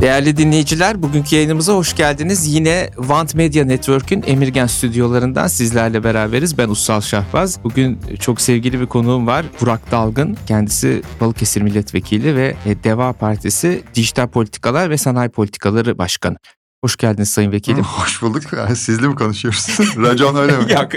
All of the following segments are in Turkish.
Değerli dinleyiciler, bugünkü yayınımıza hoş geldiniz. Yine Want Media Network'ün Emirgen stüdyolarından sizlerle beraberiz. Ben Ussal Şahbaz. Bugün çok sevgili bir konuğum var. Burak Dalgın. Kendisi Balıkesir Milletvekili ve Deva Partisi Dijital Politikalar ve Sanayi Politikaları Başkanı. Hoş geldiniz Sayın Vekilim. Hoş bulduk. Sizle mi konuşuyoruz? Racon öyle mi? Yok.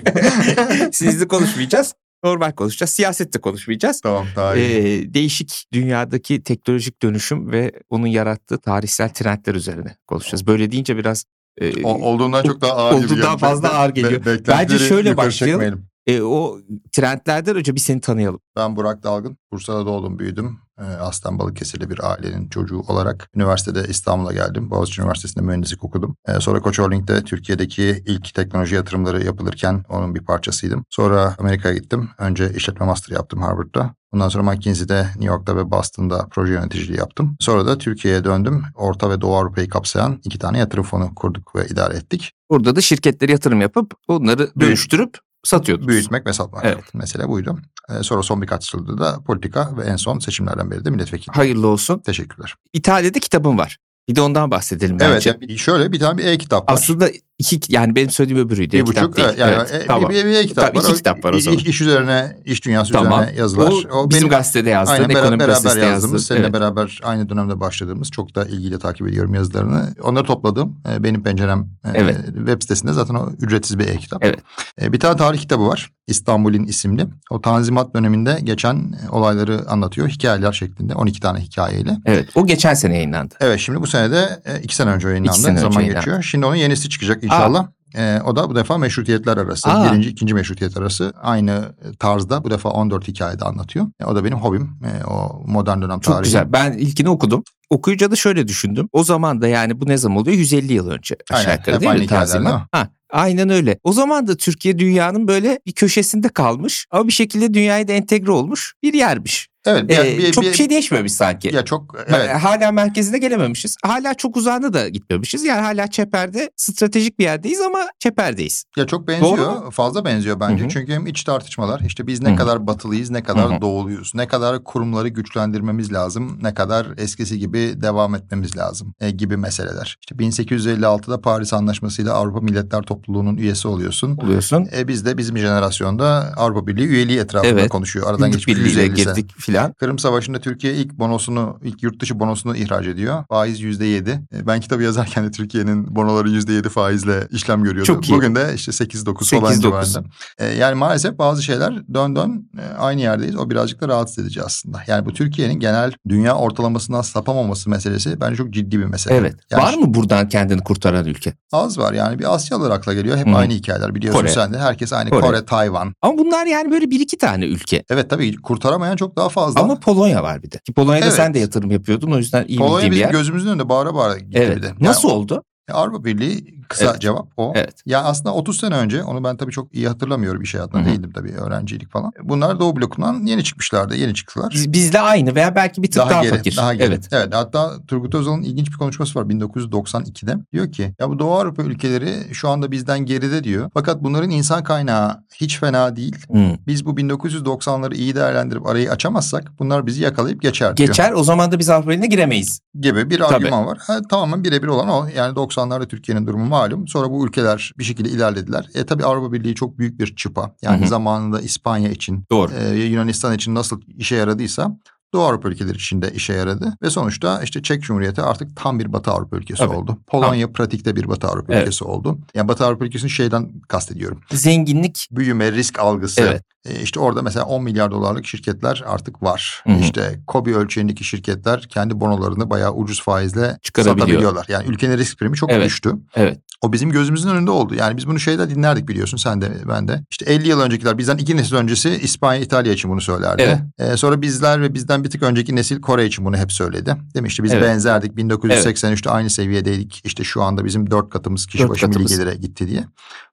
Sizle konuşmayacağız. Normal konuşacağız. Siyasette konuşmayacağız. Tamam daha iyi. Ee, değişik dünyadaki teknolojik dönüşüm ve onun yarattığı tarihsel trendler üzerine konuşacağız. Böyle deyince biraz e, O- olduğundan çok daha ağır gibi gelmiş. fazla Be- ağır be- geliyor. beklentileri Bence şöyle başlayalım. e, o trendlerden önce bir seni tanıyalım. Ben Burak Dalgın. Bursa'da doğdum, büyüdüm. Ee, Aslen Balıkesirli bir ailenin çocuğu olarak üniversitede İstanbul'a geldim. Boğaziçi Üniversitesi'nde mühendislik okudum. Ee, Sonra Koç Holding'de Türkiye'deki ilk teknoloji yatırımları yapılırken onun bir parçasıydım. Sonra Amerika'ya gittim. Önce işletme master yaptım Harvard'da. Ondan sonra McKinsey'de, New York'ta ve Boston'da proje yöneticiliği yaptım. Sonra da Türkiye'ye döndüm. Orta ve Doğu Avrupa'yı kapsayan iki tane yatırım fonu kurduk ve idare ettik. Burada da şirketlere yatırım yapıp onları dönüştürüp satıyordunuz. Büyütmek ve satmak. Evet. Mesele buydu. Ee, sonra son birkaç yılda da politika ve en son seçimlerden beri de milletvekili. Hayırlı olsun. Teşekkürler. İtalya'da kitabın var. Bir de ondan bahsedelim Evet bence. yani şöyle bir tane bir e-kitap var. Aslında iki yani benim söylediğim öbürüydü. bir kitap buçuk değil. evet, yani Evet, e, tamam. bir, bir, bir Tabii var. iki O kitap var o iş- zaman. İş, üzerine, iş dünyası Tamam. üzerine yazılar. O, bizim gazetede yazdığın, Aynen beraber, ekonomi beraber gazetesinde yazdığımız, yazdığın. seninle Evet. beraber aynı dönemde başladığımız çok da ilgiyle takip ediyorum yazılarını. Onları topladım. Ee, Benim pencerem e, Evet. web sitesinde zaten o ücretsiz bir e-kitap. Evet. Ee, Bir tane tarih kitabı var. İstanbul'in isimli. O Tanzimat döneminde geçen e, olayları anlatıyor. Hikayeler şeklinde 12 tane hikayeyle. Evet. O geçen sene yayınlandı. Evet şimdi bu senede e, iki sene önce yayınlandı. İki sene önce Zaman yayınlandı. geçiyor. Şimdi onun yenisi çıkacak inşallah. E, o da bu defa meşrutiyetler arası. Aa. Birinci, ikinci meşrutiyet arası. Aynı tarzda bu defa 14 hikayede anlatıyor. E, o da benim hobim. E, o modern dönem Çok tarihi. güzel. Ben ilkini okudum. Okuyunca da şöyle düşündüm. O zaman da yani bu ne zaman oluyor? 150 yıl önce aşağı Aynen, yukarı hep değil mi mi? Ha, aynen öyle. O zaman da Türkiye dünyanın böyle bir köşesinde kalmış ama bir şekilde dünyaya da entegre olmuş bir yermiş. Evet. bir- Ee, bir- çok bir- bir şey değişmemiş sanki. Ya çok evet. Hala merkezine gelememişiz. Hala çok uzağına da gitmemişiz. Yani hala çeperde stratejik bir yerdeyiz ama çeperdeyiz. Ya çok benziyor. Doğru Fazla benziyor bence. Hı hı. Çünkü hem iç tartışmalar işte biz ne Hı hı. kadar batılıyız, ne kadar Hı hı. doğuluyuz, ne kadar kurumları güçlendirmemiz lazım, ne kadar eskisi gibi devam etmemiz lazım e, gibi meseleler. İşte 1856'da Paris Anlaşması'yla Avrupa Milletler Topluluğu'nun üyesi oluyorsun. Oluyorsun. E biz de bizim jenerasyonda Avrupa Birliği üyeliği etrafında Evet. konuşuyor. Aradan geçmiş Birliği'yle 150 sene. girdik filan. Kırım Savaşı'nda Türkiye ilk bonosunu, ilk yurt dışı bonosunu ihraç ediyor. Faiz yüzde yedi. E, Ben kitabı yazarken de Türkiye'nin bonoları yüzde yedi faizle işlem görüyordu. Çok iyi. Bugün de işte sekiz dokuz falan 8-9. civarında. E, Yani maalesef bazı şeyler dön dön e, aynı yerdeyiz. O birazcık da rahatsız edici aslında. Yani bu Türkiye'nin genel dünya ortalamasından sapamaması meselesi bence çok ciddi bir mesele. Evet. Yani Var mı buradan kendini kurtaran ülke? Az var yani bir Asyalılar akla geliyor. Hep Hı. aynı hikayeler biliyorsun Kore. sen de. Herkes aynı Kore. Kore, Tayvan. Ama bunlar yani böyle bir iki tane ülke. Evet tabii kurtaramayan çok daha fazla. Ama Polonya var bir de. Ki Polonya'da Evet. sen de yatırım yapıyordun o yüzden iyi Polonya bizim yer. gözümüzün önünde bağıra bağıra gitti Evet. bir de. Yani Nasıl oldu? Avrupa Birliği kısa Evet. cevap o. Evet. Ya aslında 30 sene önce onu ben tabii çok iyi hatırlamıyorum iş hayatında Hı hı. değildim tabii öğrencilik falan. Bunlar Doğu blokundan yeni çıkmışlardı yeni çıktılar. Biz, bizle aynı veya belki bir tık daha, geri, fakir. daha geri. Evet. Evet. Hatta Turgut Özal'ın ilginç bir konuşması var 1992'de. Diyor ki ya bu Doğu Avrupa ülkeleri şu anda bizden geride diyor. Fakat bunların insan kaynağı hiç fena değil. Hmm. Biz bu 1990'ları iyi değerlendirip arayı açamazsak bunlar bizi yakalayıp geçer diyor. Geçer o zaman da biz Avrupa Birliği'ne giremeyiz. gibi bir Tabii. argüman var. Ha, tamamen birebir olan o. Yani 90'larda Türkiye'nin durumu malum. Sonra bu ülkeler bir şekilde ilerlediler. E tabii Avrupa Birliği çok büyük bir çıpa. Yani Hı hı. zamanında İspanya için, Doğru. e, Yunanistan için nasıl işe yaradıysa Doğu Avrupa ülkeleri için de işe yaradı. Ve sonuçta işte Çek Cumhuriyeti artık tam bir Batı Avrupa ülkesi Tabii. oldu. Polonya pratikte bir Batı Avrupa Evet. ülkesi oldu. Yani Batı Avrupa ülkesini şeyden kastediyorum. Zenginlik Büyüme, risk algısı. Evet. E, işte orada mesela 10 milyar dolarlık şirketler artık var. Hı hı. İşte KOBİ ölçeğindeki şirketler kendi bonolarını bayağı ucuz faizle satabiliyorlar. Yani ülkenin risk primi çok Evet. düştü. evet. O bizim gözümüzün önünde oldu. Yani biz bunu şeyde dinlerdik biliyorsun sen de ben de. İşte 50 yıl öncekiler bizden iki nesil öncesi İspanya, İtalya için bunu söylerdi. Evet. Ee, sonra bizler ve bizden bir tık önceki nesil Kore için bunu hep söyledi. Demişti biz Evet. benzerdik 1983'te aynı seviyedeydik. İşte şu anda bizim dört katımız kişi Dört başı milli gelire gitti diye.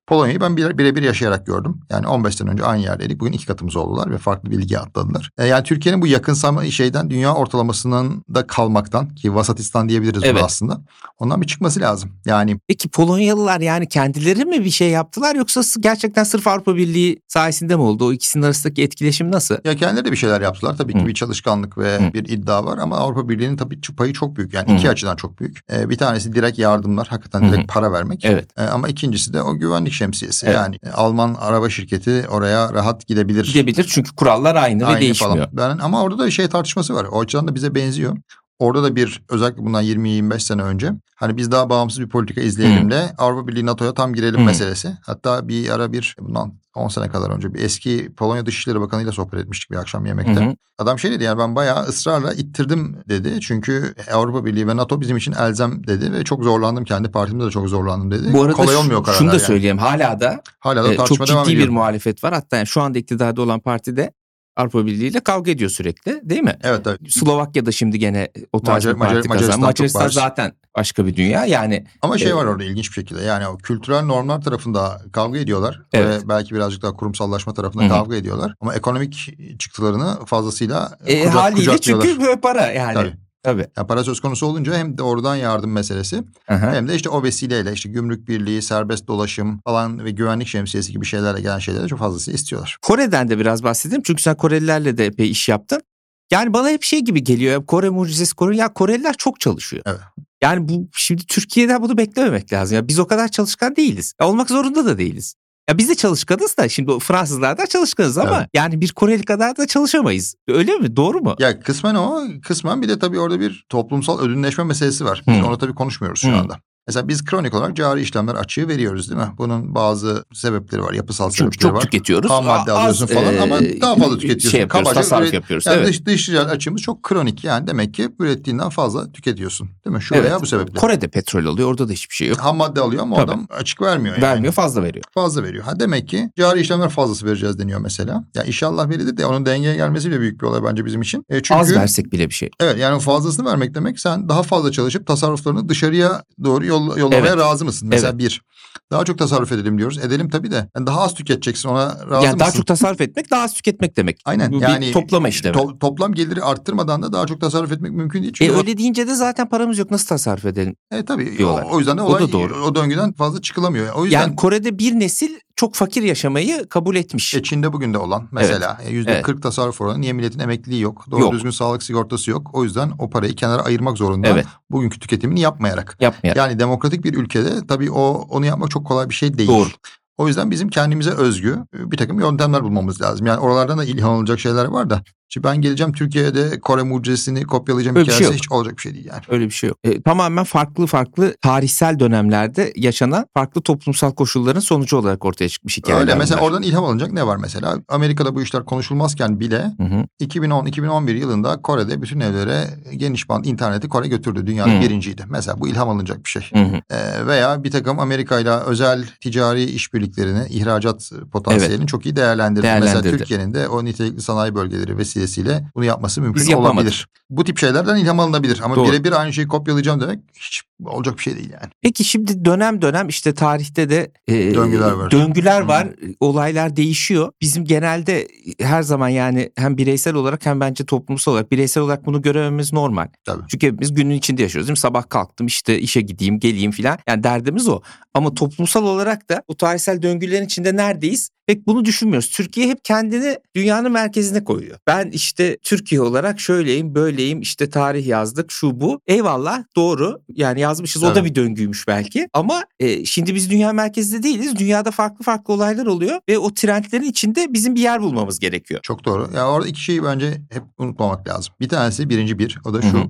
Polonya'yı ben bire- birebir yaşayarak gördüm. Yani 15 sene önce aynı yerdeydik. Bugün iki katımız oldular ve farklı bir lige atladılar. E, yani Türkiye'nin bu yakınsama şeyden dünya ortalamasının da kalmaktan ki Vasatistan diyebiliriz Evet. bunu aslında. Ondan bir çıkması lazım. Yani Peki Polonyalılar yani kendileri mi bir şey yaptılar yoksa gerçekten sırf Avrupa Birliği sayesinde mi oldu? O ikisinin arasındaki etkileşim nasıl? ya kendileri de bir şeyler yaptılar. Tabii ki Hı. bir çalışkanlık ve Hı. bir iddia var ama Avrupa Birliği'nin tabii payı çok büyük. Yani iki Hı. açıdan çok büyük. E, bir tanesi direkt yardımlar, hakikaten Hı hı. direkt para vermek. Evet. E, ama ikincisi de o güvenlik şemsiyesi. Evet. Yani e, Alman araba şirketi oraya rahat gidebilir. Gidebilir çünkü kurallar aynı, ve Aynı değişmiyor. falan. Ben, ama orada da şey tartışması var. O açıdan da bize benziyor. Orada da bir özellikle bundan 20-25 sene önce hani biz daha bağımsız bir politika izleyelim de Avrupa Birliği NATO'ya tam girelim Hı. meselesi. Hatta bir ara bir bundan 10 sene kadar önce bir eski Polonya Dışişleri Bakanı ile sohbet etmiştik bir akşam yemekte. Hı hı. Adam şey dedi yani ben bayağı ısrarla ittirdim dedi. Çünkü Avrupa Birliği ve NATO bizim için elzem dedi ve çok zorlandım. Kendi partimde de çok zorlandım dedi. Bu arada Kolay şu- olmuyor kararlar şunu da yani. söyleyeyim. Hala da Hala da e, çok ciddi ediyor. bir muhalefet var. Hatta yani şu anda iktidarda olan parti de Avrupa Birliği ile kavga ediyor sürekli değil mi? Evet tabii. Slovakya'da şimdi gene o tarz Macar- bir parti Macar- kazandı. Macaristan Macaristan, zaten başka bir dünya. Yani Ama şey Ee, var orada ilginç bir şekilde yani o kültürel normlar tarafında kavga ediyorlar Evet. ve belki birazcık daha kurumsallaşma tarafında Hı hı. kavga ediyorlar ama ekonomik çıktılarını fazlasıyla e, kucak, haliyle çünkü para yani. Tabii. Tabii. Yani para söz konusu olunca hem de oradan yardım meselesi Aha. hem de işte o vesileyle işte gümrük birliği, serbest dolaşım falan ve güvenlik şemsiyesi gibi şeylerle gelen şeyleri çok fazlasıyla istiyorlar. Kore'den de biraz bahsedeyim. Çünkü sen Korelilerle de epey iş yaptın. Yani bana hep şey gibi geliyor. Kore mucizesi Kore. Ya Koreliler çok çalışıyor. Evet. Yani bu şimdi Türkiye'den bunu beklememek lazım. Ya biz o kadar çalışkan değiliz. Ya olmak zorunda da değiliz. Ya biz de çalışkanız da şimdi Fransızlar da çalışkanız ama Evet. yani bir Koreli kadar da çalışamayız. Öyle mi? Doğru mu? Ya kısmen o, kısmen bir de tabii orada bir toplumsal ödünleşme meselesi var. Biz Hı. onu tabii konuşmuyoruz şu Hı. anda. Mesela biz kronik olarak cari işlemler açığı veriyoruz değil mi? Bunun bazı sebepleri var, yapısal Çünkü sebepleri çok var. tüketiyoruz. Ham madde Az, alıyorsun falan e, ama daha fazla tüketiyorsun. Şey yapıyoruz, Kabaca tasarruf üret- yapıyoruz. Yani evet. dış, dış ticaret açığımız çok kronik yani demek ki ürettiğinden fazla tüketiyorsun değil mi? Şu Evet. veya bu sebeple. Kore'de petrol alıyor. Orada da hiçbir şey yok. Ham madde alıyor ama Tabii. adam açık vermiyor yani. Vermiyor fazla veriyor. Fazla veriyor. Ha demek ki cari işlemler fazlası vereceğiz deniyor mesela. Ya inşallah verilir de onun dengeye gelmesi bile büyük bir olay bence bizim için. E çünkü Az versek bile bir şey. Evet yani fazlasını vermek demek sen daha fazla çalışıp tasarruflarını dışarıya doğru yol, yollamaya Evet. razı mısın? Mesela bir. Daha çok tasarruf edelim diyoruz. Edelim tabii de. Yani daha az tüketeceksin ona razı yani mısın? daha çok tasarruf etmek daha az tüketmek demek. Aynen, Bu yani bir toplama işlemi. To- toplam geliri arttırmadan da daha çok tasarruf etmek mümkün değil. E Çünkü o- öyle deyince de zaten paramız yok nasıl tasarruf edelim? e, tabii o, diyorlar. o yüzden de O da olay, doğru. o döngüden fazla çıkılamıyor. O yüzden Yani Kore'de bir nesil çok fakir yaşamayı kabul etmiş. E, Çin'de bugün de olan mesela e, Evet. 40 tasarruf oranı niye milletin emekliliği yok. Doğru Yok. düzgün sağlık sigortası yok. O yüzden o parayı kenara ayırmak zorunda. Evet. Bugünkü tüketimini yapmayarak. Yapmayarak. Yani demokratik bir ülkede tabii o onu yapmak çok kolay bir şey değil. Doğru. O yüzden bizim kendimize özgü e, bir takım yöntemler bulmamız lazım. Yani oralardan da ilham alınacak şeyler var da. Şimdi ben geleceğim Türkiye'de Kore mucizesini kopyalayacağım Öyle bir şey hikayesi yok. hiç olacak bir şey değil yani. Öyle bir şey yok. E, tamamen farklı farklı tarihsel dönemlerde yaşanan farklı toplumsal koşulların sonucu olarak ortaya çıkmış hikayeler. Öyle mesela bunlar. oradan ilham alınacak ne var mesela? Amerika'da bu işler konuşulmazken bile Hı hı. 2010-2011 yılında Kore'de bütün evlere geniş band interneti Kore götürdü. Dünyada Hı. birinciydi. Mesela bu ilham alınacak bir şey. Ee, veya bir takım Amerika ile özel ticari işbirliklerini, ihracat potansiyelini çok iyi değerlendirdi. Mesela Değerlendirdi. Türkiye'nin de o nitelikli sanayi bölgeleri vesilesiyle bunu yapması mümkün Biz yapamadık. olabilir. Bu tip şeylerden ilham alınabilir ama birebir aynı şeyi kopyalayacağım demek hiç olacak bir şey değil yani. Peki şimdi dönem dönem işte tarihte de e, Döngüler var. Döngüler Hı. var. Olaylar değişiyor. Bizim genelde her zaman yani hem bireysel olarak hem bence toplumsal olarak bireysel olarak bunu görememiz normal. Tabii. Çünkü hepimiz günün içinde yaşıyoruz değil mi? Sabah kalktım işte işe gideyim geleyim filan. Yani derdimiz o. Ama toplumsal olarak da bu tarihsel döngülerin içinde neredeyiz? Pek bunu düşünmüyoruz. Türkiye hep kendini dünyanın merkezine koyuyor. Ben işte Türkiye olarak şöyleyim, böyleyim, işte tarih yazdık, şu bu. Eyvallah doğru. Yani yazmışız. O da bir döngüymüş belki. Ama e, şimdi biz dünya merkezinde değiliz. Dünyada farklı farklı olaylar oluyor ve o trendlerin içinde bizim bir yer bulmamız gerekiyor. Çok doğru. Ya orada iki şeyi bence hep unutmamak lazım. Bir tanesi birinci bir o da şu. hı.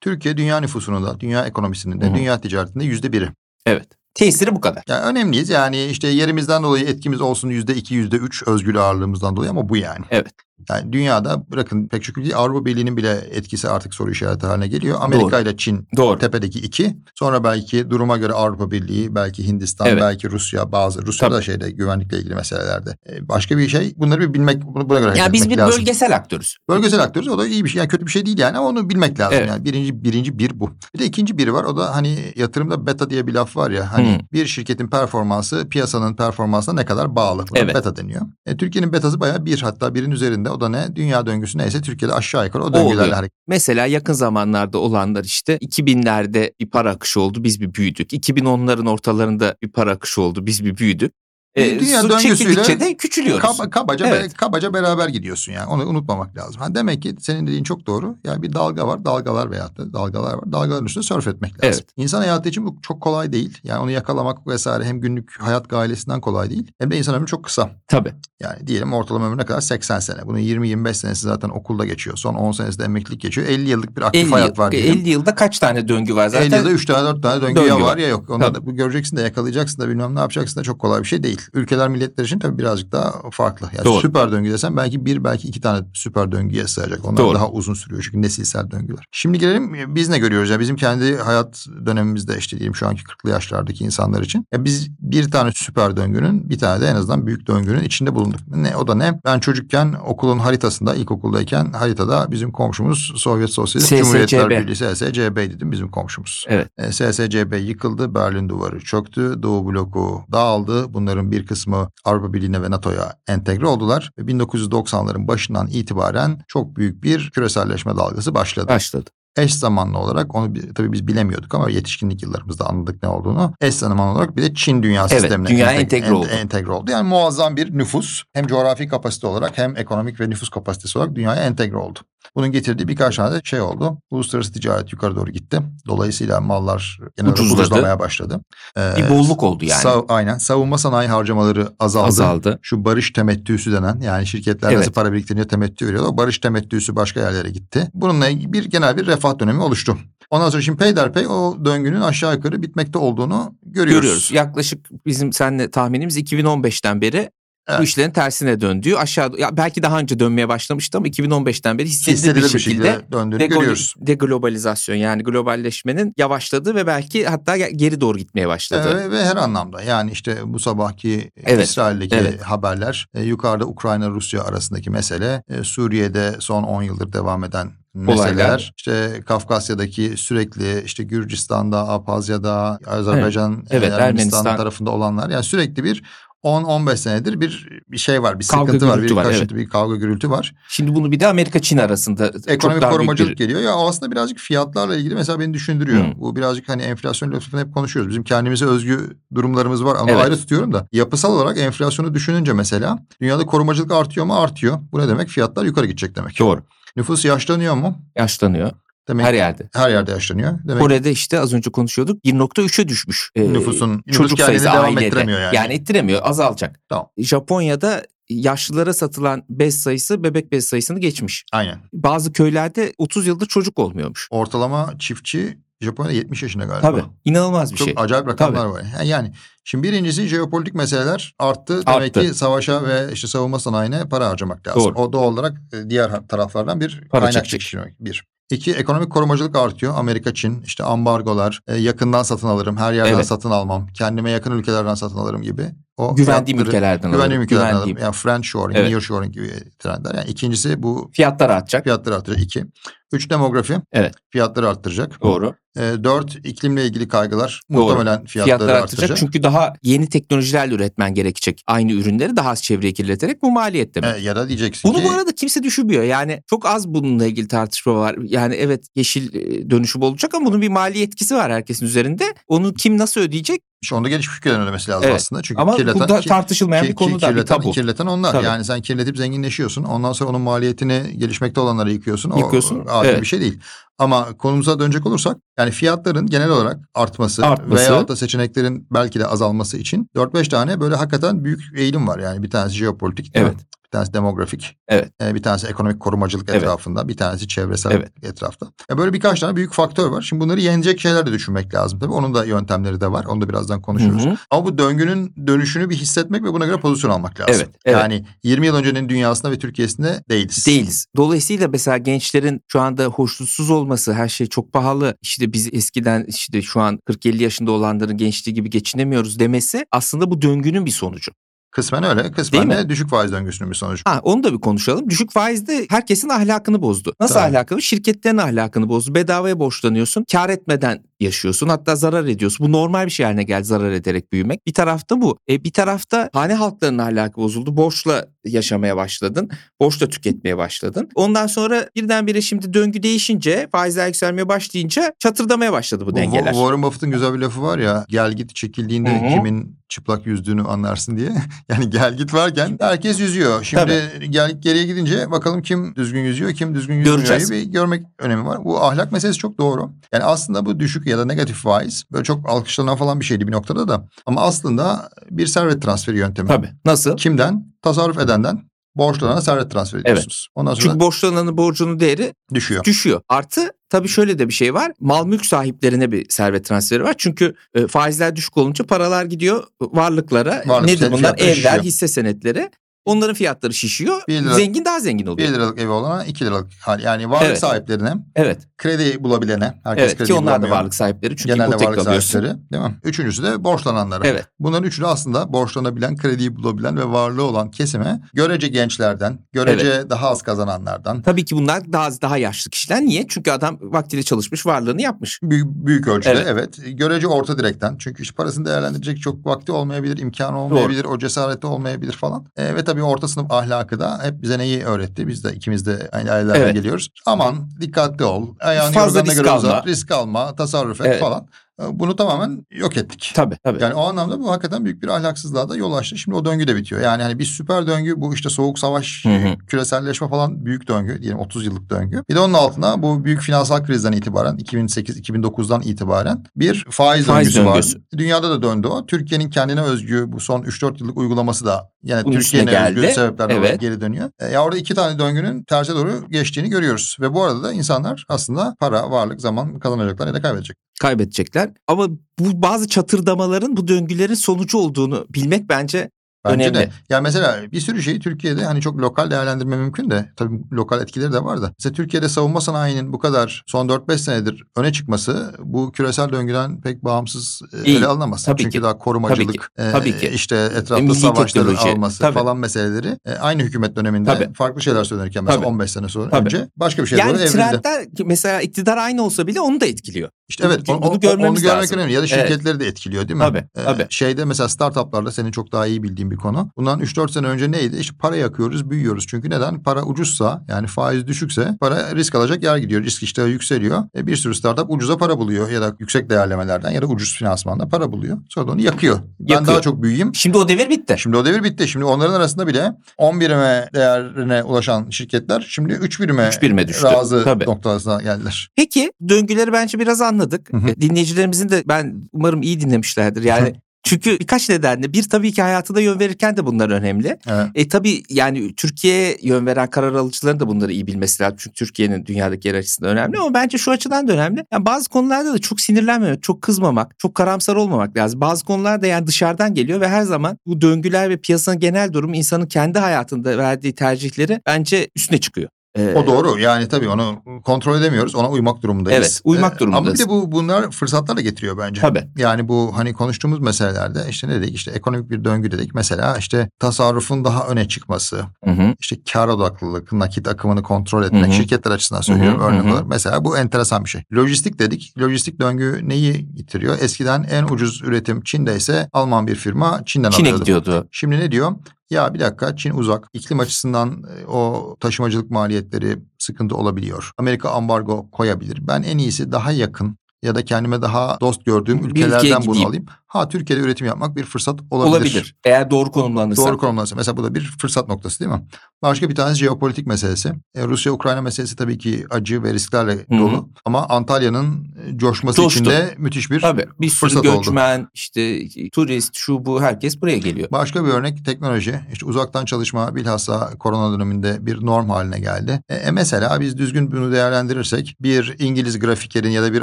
Türkiye dünya nüfusunun da, dünya ekonomisinin de, Hı hı. dünya ticaretinde yüzde biri. Evet. Tesiri bu kadar. Yani önemliyiz. Yani işte yerimizden dolayı etkimiz olsun yüzde iki, yüzde üç özgür ağırlığımızdan dolayı ama bu yani. Evet. Yani dünyada bırakın pek çok ülke Avrupa Birliği'nin bile etkisi artık soru işareti haline geliyor. Amerika ile Çin Doğru. tepedeki iki. Sonra belki duruma göre Avrupa Birliği, belki Hindistan, Evet. belki Rusya bazı. Rusya da şeyde güvenlikle ilgili meselelerde. Ee, Başka bir şey bunları bir bilmek, bunu buna göre Yani biz bir lazım. bölgesel aktörüz. Bölgesel aktörüz o da iyi bir şey yani kötü bir şey değil yani ama onu bilmek lazım Evet. yani birinci birinci bir bu. Bir de ikinci biri var o da hani yatırımda beta diye bir laf var ya hani Hmm. bir şirketin performansı piyasanın performansına ne kadar bağlı. Buna Evet. beta deniyor. E, Türkiye'nin betası bayağı bir hatta birin üzerinde o da ne dünya döngüsü neyse Türkiye'de aşağı yukarı o oluyor. döngülerle hareket. Mesela yakın zamanlarda olanlar işte 2000'lerde bir para akışı oldu biz bir büyüdük. 2010'ların ortalarında bir para akışı oldu biz bir büyüdük. Bir dünya su döngüsüyle de küçülüyoruz. Kaba- kabaca Evet. be- kabaca beraber gidiyorsun yani. Onu unutmamak lazım. Ha demek ki senin dediğin çok doğru. Yani bir dalga var, dalgalar veyahut da dalgalar var. Dalgaların üstünde sörf etmek lazım. Evet. İnsan hayatı için bu çok kolay değil. Yani onu yakalamak vesaire hem günlük hayat gailesinden kolay değil. Hem de insan ömrü çok kısa. Tabii. Yani diyelim ortalama ömrü ne kadar? 80 sene. Bunun 20-25 senesi zaten okulda geçiyor. Son 10 senesi de emeklilik geçiyor. 50 yıllık bir aktif 50, hayat var diyelim. 50 yılda kaç tane döngü var 50 zaten? yılda 3 tane 4 tane döngü, Döngü ya var, var. ya yok. Tabii. da bu göreceksin de yakalayacaksın da bilmem ne yapacaksın da çok kolay bir şey değil. Ülkeler milletler için tabii birazcık daha farklı. Yani Doğru. süper döngü desem belki bir belki iki tane süper döngüye sığacak. Onlar Doğru. daha uzun sürüyor çünkü nesilsel döngüler. Şimdi gelelim biz ne görüyoruz? ya bizim kendi hayat dönemimizde işte diyelim şu anki 40'lı yaşlardaki insanlar için. Ya biz bir tane süper döngünün bir tane de en azından büyük döngünün içinde bulunduk. Ne o da ne? Ben çocukken okulun haritasında ilkokuldayken haritada bizim komşumuz Sovyet Sosyalist. Cumhuriyetler Birliği SSCB dedim bizim komşumuz. Evet. E, SSCB yıkıldı, Berlin duvarı çöktü, Doğu bloku dağıldı. Bunların bir kısmı Avrupa Birliği'ne ve NATO'ya entegre oldular. Ve 1990'ların başından itibaren çok büyük bir küreselleşme dalgası başladı. Başladı. Eş zamanlı olarak onu bi- tabii biz bilemiyorduk ama yetişkinlik yıllarımızda anladık ne olduğunu. Eş zamanlı olarak bir de Çin dünya Evet, sistemine enteg- entegre ent- oldu. entegre oldu. Yani muazzam bir nüfus hem coğrafi kapasite olarak hem ekonomik ve nüfus kapasitesi olarak dünyaya entegre oldu. Bunun getirdiği birkaç tane de şey oldu. Uluslararası ticaret yukarı doğru gitti. Dolayısıyla mallar genel Ucuzladı. ucuzlamaya başladı. Ee, Bir bolluk oldu yani. sav- aynen. Savunma sanayi harcamaları azaldı. Azaldı. Şu barış temettüsü denen yani şirketler Evet. nasıl para biriktiriyor temettü veriyorlar. O barış temettüsü başka yerlere gitti. Bununla bir genel bir refah dönemi oluştu. Ondan sonra şimdi peyderpey o döngünün aşağı yukarı bitmekte olduğunu görüyoruz. Görüyoruz. Yaklaşık bizim seninle tahminimiz 2015'ten beri Evet. bu işlerin tersine döndüğü aşağı ya belki daha önce dönmeye başlamıştı ama 2015'ten beri hissedilir, bir şekilde döndüğünü deglo- görüyoruz. deglobalizasyon yani globalleşmenin yavaşladığı ve belki hatta geri doğru gitmeye başladı. Ve, ve her anlamda yani işte bu sabahki Evet, İsrail'deki evet. haberler e, yukarıda Ukrayna Rusya arasındaki mesele e, Suriye'de son 10 yıldır devam eden meseleler Olaylar. işte Kafkasya'daki sürekli işte Gürcistan'da Apazya'da Azerbaycan Evet, e, Ermenistan Ermenistan. tarafında olanlar yani sürekli bir 10-15 senedir bir bir şey var, bir Kavga, sıkıntı var, bir var, kaşıntı, bir kavga gürültü var. Şimdi bunu bir de Amerika Çin arasında çok Ekonomik büyük korumacılık bir geliyor. Ya aslında birazcık fiyatlarla ilgili mesela beni düşündürüyor. Hmm. Bu birazcık hani enflasyon lafını hep konuşuyoruz. Bizim kendimize özgü durumlarımız var ama Evet. ayrı tutuyorum da. Yapısal olarak enflasyonu düşününce mesela dünyada korumacılık artıyor mu? Artıyor. Bu ne demek? Fiyatlar yukarı gidecek demek. doğru. Nüfus yaşlanıyor mu? Yaşlanıyor Demek her yerde. her yerde yaşlanıyor. Demek Kore'de işte az önce konuşuyorduk 1.3'e düşmüş. e, Nüfusun- nüfus çocuk kendini sayısı devam ailede. ettiremiyor yani. ettiremiyor azalacak. Tamam. Japonya'da yaşlılara satılan bez sayısı bebek bez sayısını geçmiş. aynen. Bazı köylerde 30 yıldır çocuk olmuyormuş. Ortalama çiftçi Japonya'da 70 yaşında galiba. Tabii inanılmaz bir Çok şey. acayip rakamlar var. Yani- Yani şimdi birincisi jeopolitik meseleler arttı. Demek Arttı. ki savaşa ve işte savunma sanayine para harcamak lazım. Doğru. O doğal olarak e, diğer taraflardan bir Para kaynak çekiştirmek. Bir. İki, ekonomik korumacılık artıyor. Amerika, Çin, işte ambargolar, e, yakından satın alırım, her yerden Evet. satın almam, kendime yakın ülkelerden satın alırım gibi. O Güvendiğim fiyatları- ülkelerden Güvendiğim ülkelerden. Güvendiğim. Yani French shoring, Evet. nearshoring gibi trendler. Yani ikincisi bu Fiyatlar artacak. fiyatları arttıracak. İki. Üç demografi. Evet. Fiyatları arttıracak. Doğru. E, dört iklimle ilgili kaygılar Doğru. muhtemelen fiyatları, Fiyatlar artacak. arttıracak. Çünkü daha yeni teknolojilerle üretmen gerekecek. Aynı ürünleri daha az çevreyi kirleterek bu maliyet demek. E, ya da diyeceksin Bunu ki bu arada kimse düşünmüyor. Yani çok az bununla ilgili tartışma var. Yani evet yeşil e, dönüşüm olacak ama bunun bir mali etkisi var herkesin üzerinde. Onu kim nasıl ödeyecek? İşte onda gelişmiş ülkelerin ödemesi lazım Evet. aslında. Çünkü Ama kirleten, bu da tartışılmayan ki- bir konu ki- da bir kirleten, tabu. kirleten onlar. Tabii. Yani sen kirletip zenginleşiyorsun. Ondan sonra onun maliyetini gelişmekte olanlara yıkıyorsun. O Yıkıyorsun, adil evet. bir şey değil. Ama konumuza dönecek olursak yani fiyatların genel olarak artması, Artması. veyahut da seçeneklerin belki de azalması için 4-5 tane böyle hakikaten büyük eğilim var. Yani bir tanesi jeopolitik, mi? Evet. bir tanesi demografik, Evet. e, bir tanesi ekonomik korumacılık Evet. etrafında, bir tanesi çevresel Evet. etrafta. Ya böyle birkaç tane büyük faktör var. Şimdi bunları yenecek şeyler de düşünmek lazım tabii. Onun da yöntemleri de var. Onu da birazdan konuşuruz. Hı hı. Ama bu döngünün dönüşünü bir hissetmek ve buna göre pozisyon almak lazım. Evet, evet. Yani 20 yıl öncenin dünyasında ve Türkiye'sinde değiliz. Değiliz. Dolayısıyla mesela gençlerin şu anda hoşnutsuz olması, her şey çok pahalı. İşte biz eskiden işte şu an 40-50 yaşında olanların gençliği gibi geçinemiyoruz demesi aslında bu döngünün bir sonucu. Kısmen öyle. Kısmen Değil de düşük faiz döngüsünün bir sonucu. Ha, onu da bir konuşalım. Düşük faiz de herkesin ahlakını bozdu. Nasıl Tabii. ahlakını? Şirketlerin ahlakını bozdu. Bedavaya borçlanıyorsun. Kar etmeden yaşıyorsun. Hatta zarar ediyorsun. Bu normal bir şey haline geldi zarar ederek büyümek. Bir tarafta bu. E, bir tarafta hane halklarının ahlakı bozuldu. Borçla yaşamaya başladın. Borçla tüketmeye başladın. Ondan sonra birdenbire şimdi döngü değişince faizler yükselmeye başlayınca çatırdamaya başladı bu dengeler. Warren Buffett'ın güzel bir lafı var ya gel git çekildiğinde Hı hı. kimin çıplak yüzdüğünü anlarsın diye. Yani gel git varken herkes yüzüyor. Şimdi gel geriye gidince bakalım kim düzgün yüzüyor kim düzgün yüzmüyor bir görmek önemi var. Bu ahlak meselesi çok doğru. Yani aslında bu düşük ya da negatif faiz böyle çok alkışlanan falan bir şeydi bir noktada da. Ama aslında bir servet transferi yöntemi. Tabii. Nasıl? Kimden? Tasarruf edenden borçlanana servet transfer ediyorsunuz. Ondan sonra Çünkü borçlananın borcunun değeri düşüyor. düşüyor. Artı tabii şöyle de bir şey var. Mal mülk sahiplerine bir servet transferi var. Çünkü e, faizler düşük olunca paralar gidiyor varlıklara. Varlık Nedir bunlar? Evler, hisse senetleri. Onların fiyatları şişiyor. Bir lira- Zengin daha zengin 1 oluyor. liralık evi olana 2 liralık hal. Yani varlık Evet. sahiplerine, Evet. kredi bulabilene. Herkes Evet kredi ki onlar da bulamıyor. varlık sahipleri. Çünkü Genelde varlık alıyorsun. sahipleri değil mi? Üçüncüsü de borçlananlara. Evet. Bunların üçü de aslında borçlanabilen, krediyi bulabilen ve varlığı olan kesime görece gençlerden, görece daha az kazananlardan Tabii ki bunlar daha daha yaşlı kişiler. Niye? Çünkü adam vaktiyle çalışmış, varlığını yapmış. büyük, büyük ölçüde Evet. evet. Görece orta direkten. Çünkü işte parasını değerlendirecek çok vakti olmayabilir, imkanı olmayabilir, o cesareti olmayabilir falan. E, ve tabii orta sınıf ahlakı da hep bize neyi öğretti? Biz de ikimiz de aynı ailelerden Evet. geliyoruz. Aman dikkatli ol. Ayağını Fazla risk göre alma. uzat, risk alma, tasarruf et Evet. falan. E, Bunu tamamen yok ettik. Tabii tabii. Yani o anlamda bu hakikaten büyük bir ahlaksızlığa da yol açtı. Şimdi o döngü de bitiyor. Yani hani bir süper döngü bu işte soğuk savaş, Hı hı. küreselleşme falan büyük döngü. Diyelim 30 yıllık döngü. Bir de onun altına bu büyük finansal krizden itibaren 2008-2009'dan itibaren bir faiz, Faiz döngüsü, döngüsü. var. Dünyada da döndü o. Türkiye'nin kendine özgü bu son 3-4 yıllık uygulaması da yani Bunun Türkiye'nin özgü sebeplerden Evet. dolayı geri dönüyor. E, ya orada iki tane döngünün terse doğru geçtiğini görüyoruz. Ve bu arada da insanlar aslında para, varlık, zaman kazanacaklar ya da kaybedecek. Kaybedecekler. Ama bu bazı çatırdamaların bu döngülerin sonucu olduğunu bilmek bence Bence Önemli. de. Ya mesela bir sürü şeyi Türkiye'de hani çok lokal değerlendirme mümkün de tabii lokal etkileri de var da. Mesela Türkiye'de savunma sanayinin bu kadar son 4-5 senedir öne çıkması bu küresel döngüden pek bağımsız e, İyi. ele alınamaz. Tabii Çünkü ki. daha korumacılık, Tabii ki. e, Tabii ki. işte etrafta milli savaşların teknoloji. alması Tabii. falan meseleleri e, aynı hükümet döneminde Tabii. farklı şeyler söylenirken mesela Tabii. 15 sene sonra Tabii. önce başka bir şey doğru yani evrildi. trendler mesela iktidar aynı olsa bile onu da etkiliyor. İşte evet Bunu onu, görmemiz onu görmek lazım. önemli ya da Evet. şirketleri de etkiliyor değil mi? Tabii, tabii. Şeyde mesela startuplarda senin çok daha iyi bildiğin bir konu. Bundan 3-4 sene önce neydi? İşte para yakıyoruz, büyüyoruz. Çünkü neden? Para ucuzsa yani faiz düşükse para risk alacak yer gidiyor. Risk iştahı yükseliyor. E bir sürü startup ucuza para buluyor ya da yüksek değerlemelerden ya da ucuz finansmanda para buluyor. Sonra da onu yakıyor. Ben Yakıyor. daha çok büyüyeyim. Şimdi o devir bitti. Şimdi o devir bitti. Şimdi onların arasında bile 10 birime değerine ulaşan şirketler şimdi 3 birime, Üç birime düştü. razı Tabii. noktasına geldiler. Peki döngüleri bence biraz anladık. Hı hı. E, Dinleyicilerimizin de ben umarım iyi dinlemişlerdir. Yani çünkü birkaç nedenle bir tabii ki hayatına yön verirken de bunlar önemli. Evet. E tabii yani Türkiye'ye yön veren karar alıcıların da bunları iyi bilmesi lazım. Çünkü Türkiye'nin dünyadaki yer açısından önemli ama bence şu açıdan da önemli. Yani bazı konularda da çok sinirlenmemek, çok kızmamak, çok karamsar olmamak lazım. Bazı konularda yani dışarıdan geliyor ve her zaman bu döngüler ve piyasanın genel durumu insanın kendi hayatında verdiği tercihleri bence üstüne çıkıyor. E, O doğru. Yani tabii onu kontrol edemiyoruz. Ona uymak durumundayız. Evet, uymak Ee, durumundayız. Ama bir de bu bunlar fırsatlar da getiriyor bence. Tabii. Yani bu hani konuştuğumuz meselelerde işte ne dedik? İşte ekonomik bir döngü dedik. Mesela işte tasarrufun daha öne çıkması, Hı hı. işte kar odaklılık, nakit akımını kontrol etmek, Hı hı. şirketler açısından söylüyorum Hı hı, örnek hı hı. olarak. Mesela bu enteresan bir şey. Lojistik dedik. Lojistik döngü neyi getiriyor? Eskiden en ucuz üretim Çin'de ise Alman bir firma Çin'den Çin'e alıyordu. gidiyordu. Şimdi ne diyor? Ya bir dakika Çin uzak. İklim açısından e, o taşımacılık maliyetleri sıkıntı olabiliyor. Amerika ambargo koyabilir. Ben en iyisi daha yakın ya da kendime daha dost gördüğüm ülkeye ülkelerden bunu alayım. Ha Türkiye'de üretim yapmak bir fırsat olabilir. Olabilir. Eğer doğru konumlanırsa. Doğru konumlanırsa. Mesela bu da bir fırsat noktası değil mi? Başka bir tanesi jeopolitik meselesi. E, Rusya-Ukrayna meselesi tabii ki acı ve risklerle hı. dolu. Ama Antalya'nın coşması Coştu. için de müthiş bir Tabii. Bir sürü fırsat oldu. göçmen, işte turist, şu bu herkes buraya geliyor. Başka bir örnek teknoloji. İşte uzaktan çalışma bilhassa korona döneminde bir norm haline geldi. E, e, mesela biz düzgün bunu değerlendirirsek bir İngiliz grafikerin ya da bir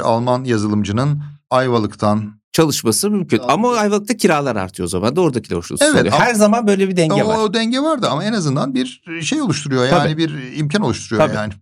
Alman yazılımcının Ayvalık'tan Çalışması mümkün. Tamam. Ama Ayvalık'ta kiralar artıyor o zaman da oradakiler hoşnut Evet, oluyor. Her zaman böyle bir denge o, var. o denge vardı ama en azından bir şey oluşturuyor yani Tabii. bir imkan oluşturuyor Tabii. yani.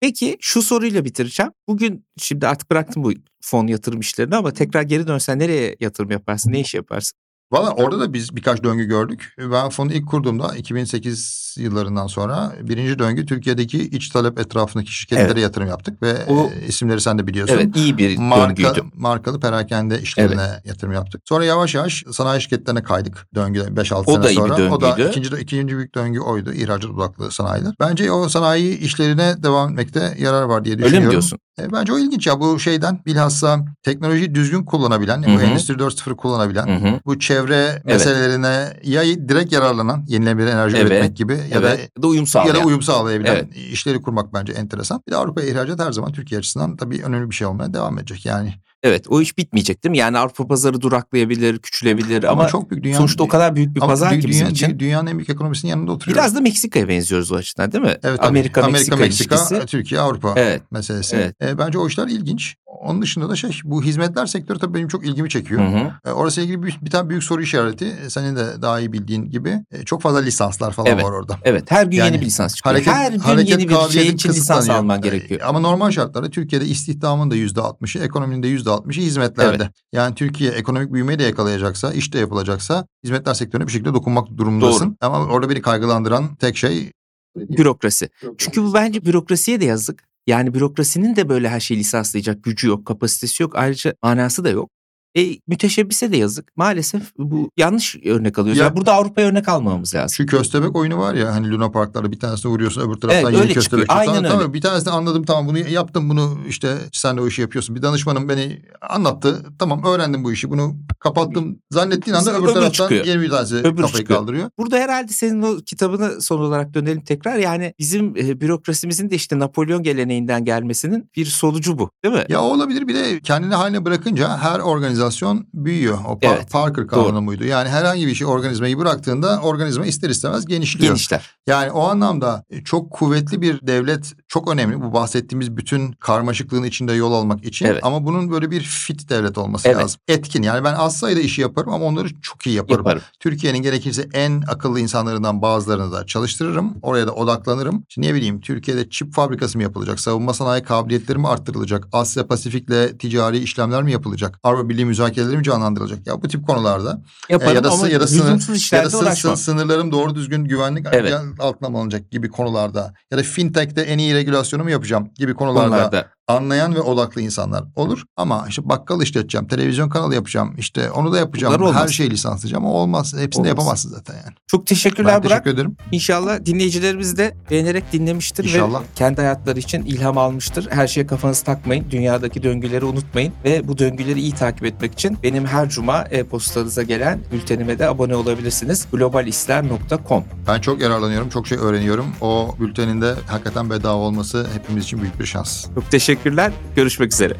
Peki şu soruyla bitireceğim. Bugün şimdi artık bıraktım bu fon yatırım işlerini ama tekrar geri dönsen nereye yatırım yaparsın? Ne iş yaparsın? Valla orada da biz birkaç döngü gördük. Ben fonu ilk kurduğumda 2008 yıllarından sonra birinci döngü Türkiye'deki iç talep etrafındaki şirketlere Evet. yatırım yaptık ve O- isimleri sen de biliyorsun. Evet iyi bir Marka, döngüydü. markalı perakende işlerine yatırım yaptık. Sonra yavaş yavaş sanayi şirketlerine kaydık döngü 5-6 O sene da iyi bir sonra. O da ikinci, ikinci büyük döngü oydu. İhracat odaklı sanayiler. Bence o sanayi işlerine devam etmekte yarar var diye düşünüyorum. Öyle mi diyorsun? E, bence o ilginç ya bu şeyden bilhassa teknolojiyi düzgün kullanabilen, Hı bu. Endüstri 4.0 kullanabilen, Hı hı. bu çevre meselelerine ya direkt yararlanan yenilenebilir enerji Evet. üretmek gibi ya da evet. Da uyum ya sağlayan. da uyum sağlayabilen Evet. işleri kurmak bence enteresan. Bir de Avrupa'ya ihracat her zaman Türkiye açısından tabii önemli bir şey olmaya devam edecek. Yani Evet o iş bitmeyecek değil mi? Yani Avrupa pazarı duraklayabilir, küçülebilir ama, ama, çok büyük dünya sonuçta o kadar büyük bir pazar dü- ki bizim dünya- için. dü- Dünyanın en büyük ekonomisinin yanında oturuyor. Biraz da Meksika'ya benziyoruz o açıdan değil mi? evet, tabii. Amerika, Meksika, Meksika, ilişkisi. Türkiye, Avrupa Evet. meselesi. Evet. E, bence o işler ilginç. Onun dışında da şey bu hizmetler sektörü tabii benim çok ilgimi çekiyor. Hı hı. E, Orası ilgili bir, bir tane büyük soru işareti. E, Senin de daha iyi bildiğin gibi. E, Çok fazla lisanslar falan Evet. var orada. Evet her gün Yani yeni bir lisans çıkıyor. Hareket, her gün hareket yeni bir şey için lisans alman gerekiyor. Ama normal şartlarda Türkiye'de istihdamın da yüzde altmışı, ekonominin de yüzde altmışı hizmetlerde. Yani Türkiye ekonomik büyümeyi de yakalayacaksa, iş de yapılacaksa hizmetler sektörüne bir şekilde dokunmak durumundasın. Ama orada beni kaygılandıran tek şey Bürokrasi. Çünkü bu bence bürokrasiye de yazık. Yani bürokrasinin de böyle her şeyi lisanslayacak gücü yok, kapasitesi yok. Ayrıca manası da yok. E, müteşebbise de yazık. Maalesef bu yanlış örnek alıyoruz. Ya- Ya, burada Avrupa'ya örnek almamamız lazım. Şu köstebek oyunu var ya hani Luna Parklarda bir tanesine vuruyorsun öbür taraftan Evet, yeni öyle köstebek çıkıyor. Aynen Tamam, öyle. tamam, bir tanesini anladım tamam bunu yaptım bunu işte sen de o işi yapıyorsun. Bir danışmanım beni anlattı. Tamam öğrendim bu işi bunu kapattım. Zannettiğin anda öbür Öbür taraftan çıkıyor. yeni bir tanesi Öbür kafayı çıkıyor. kaldırıyor. Burada herhalde senin o kitabını son olarak dönelim tekrar. Yani bizim e, bürokrasimizin de işte Napolyon geleneğinden gelmesinin bir sonucu bu değil mi? Ya olabilir bir de kendini haline bırakınca her organizasyon büyüyor. O Pa- Evet, Parker kanunu muydu? Yani herhangi bir şey organizmayı bıraktığında organizma ister istemez genişliyor. Genişler. Yani o anlamda çok kuvvetli bir devlet çok önemli. Bu bahsettiğimiz bütün karmaşıklığın içinde yol almak için. Evet. Ama bunun böyle bir fit devlet olması Evet. lazım. Etkin yani ben az sayıda işi yaparım ama onları çok iyi yaparım. Yaparım. Türkiye'nin gerekirse en akıllı insanlarından bazılarını da çalıştırırım. Oraya da odaklanırım. Şimdi ne bileyim Türkiye'de çip fabrikası mı yapılacak? Savunma sanayi kabiliyetleri mi arttırılacak? Asya Pasifik'le ticari işlemler mi yapılacak? Avrupa Birliği müzakereleri mi canlandırılacak? Ya bu tip konularda Yaparım E, ya da, ama ya da sınır, ya da sın- sınırlarım doğru düzgün güvenlik Evet. altına mı alınacak gibi konularda ya da fintech'te en iyi regülasyonu mu yapacağım gibi konularda Konularda. Anlayan ve odaklı insanlar olur. Ama işte bakkal işleteceğim, televizyon kanalı yapacağım, işte onu da yapacağım, her şeyi lisanslayacağım. O olmaz. Hepsini Olmaz. yapamazsın zaten yani. Çok teşekkürler Ben Burak. teşekkür ederim. İnşallah dinleyicilerimiz de beğenerek dinlemiştir İnşallah. ve kendi hayatları için ilham almıştır. Her şeye kafanızı takmayın. Dünyadaki döngüleri unutmayın ve bu döngüleri iyi takip etmek için benim her cuma e-postanıza gelen bültenime de abone olabilirsiniz. globalisler.com Ben çok yararlanıyorum, çok şey öğreniyorum. O bültenin de hakikaten bedava olması hepimiz için büyük bir şans. Çok Teşekkürler. Görüşmek üzere.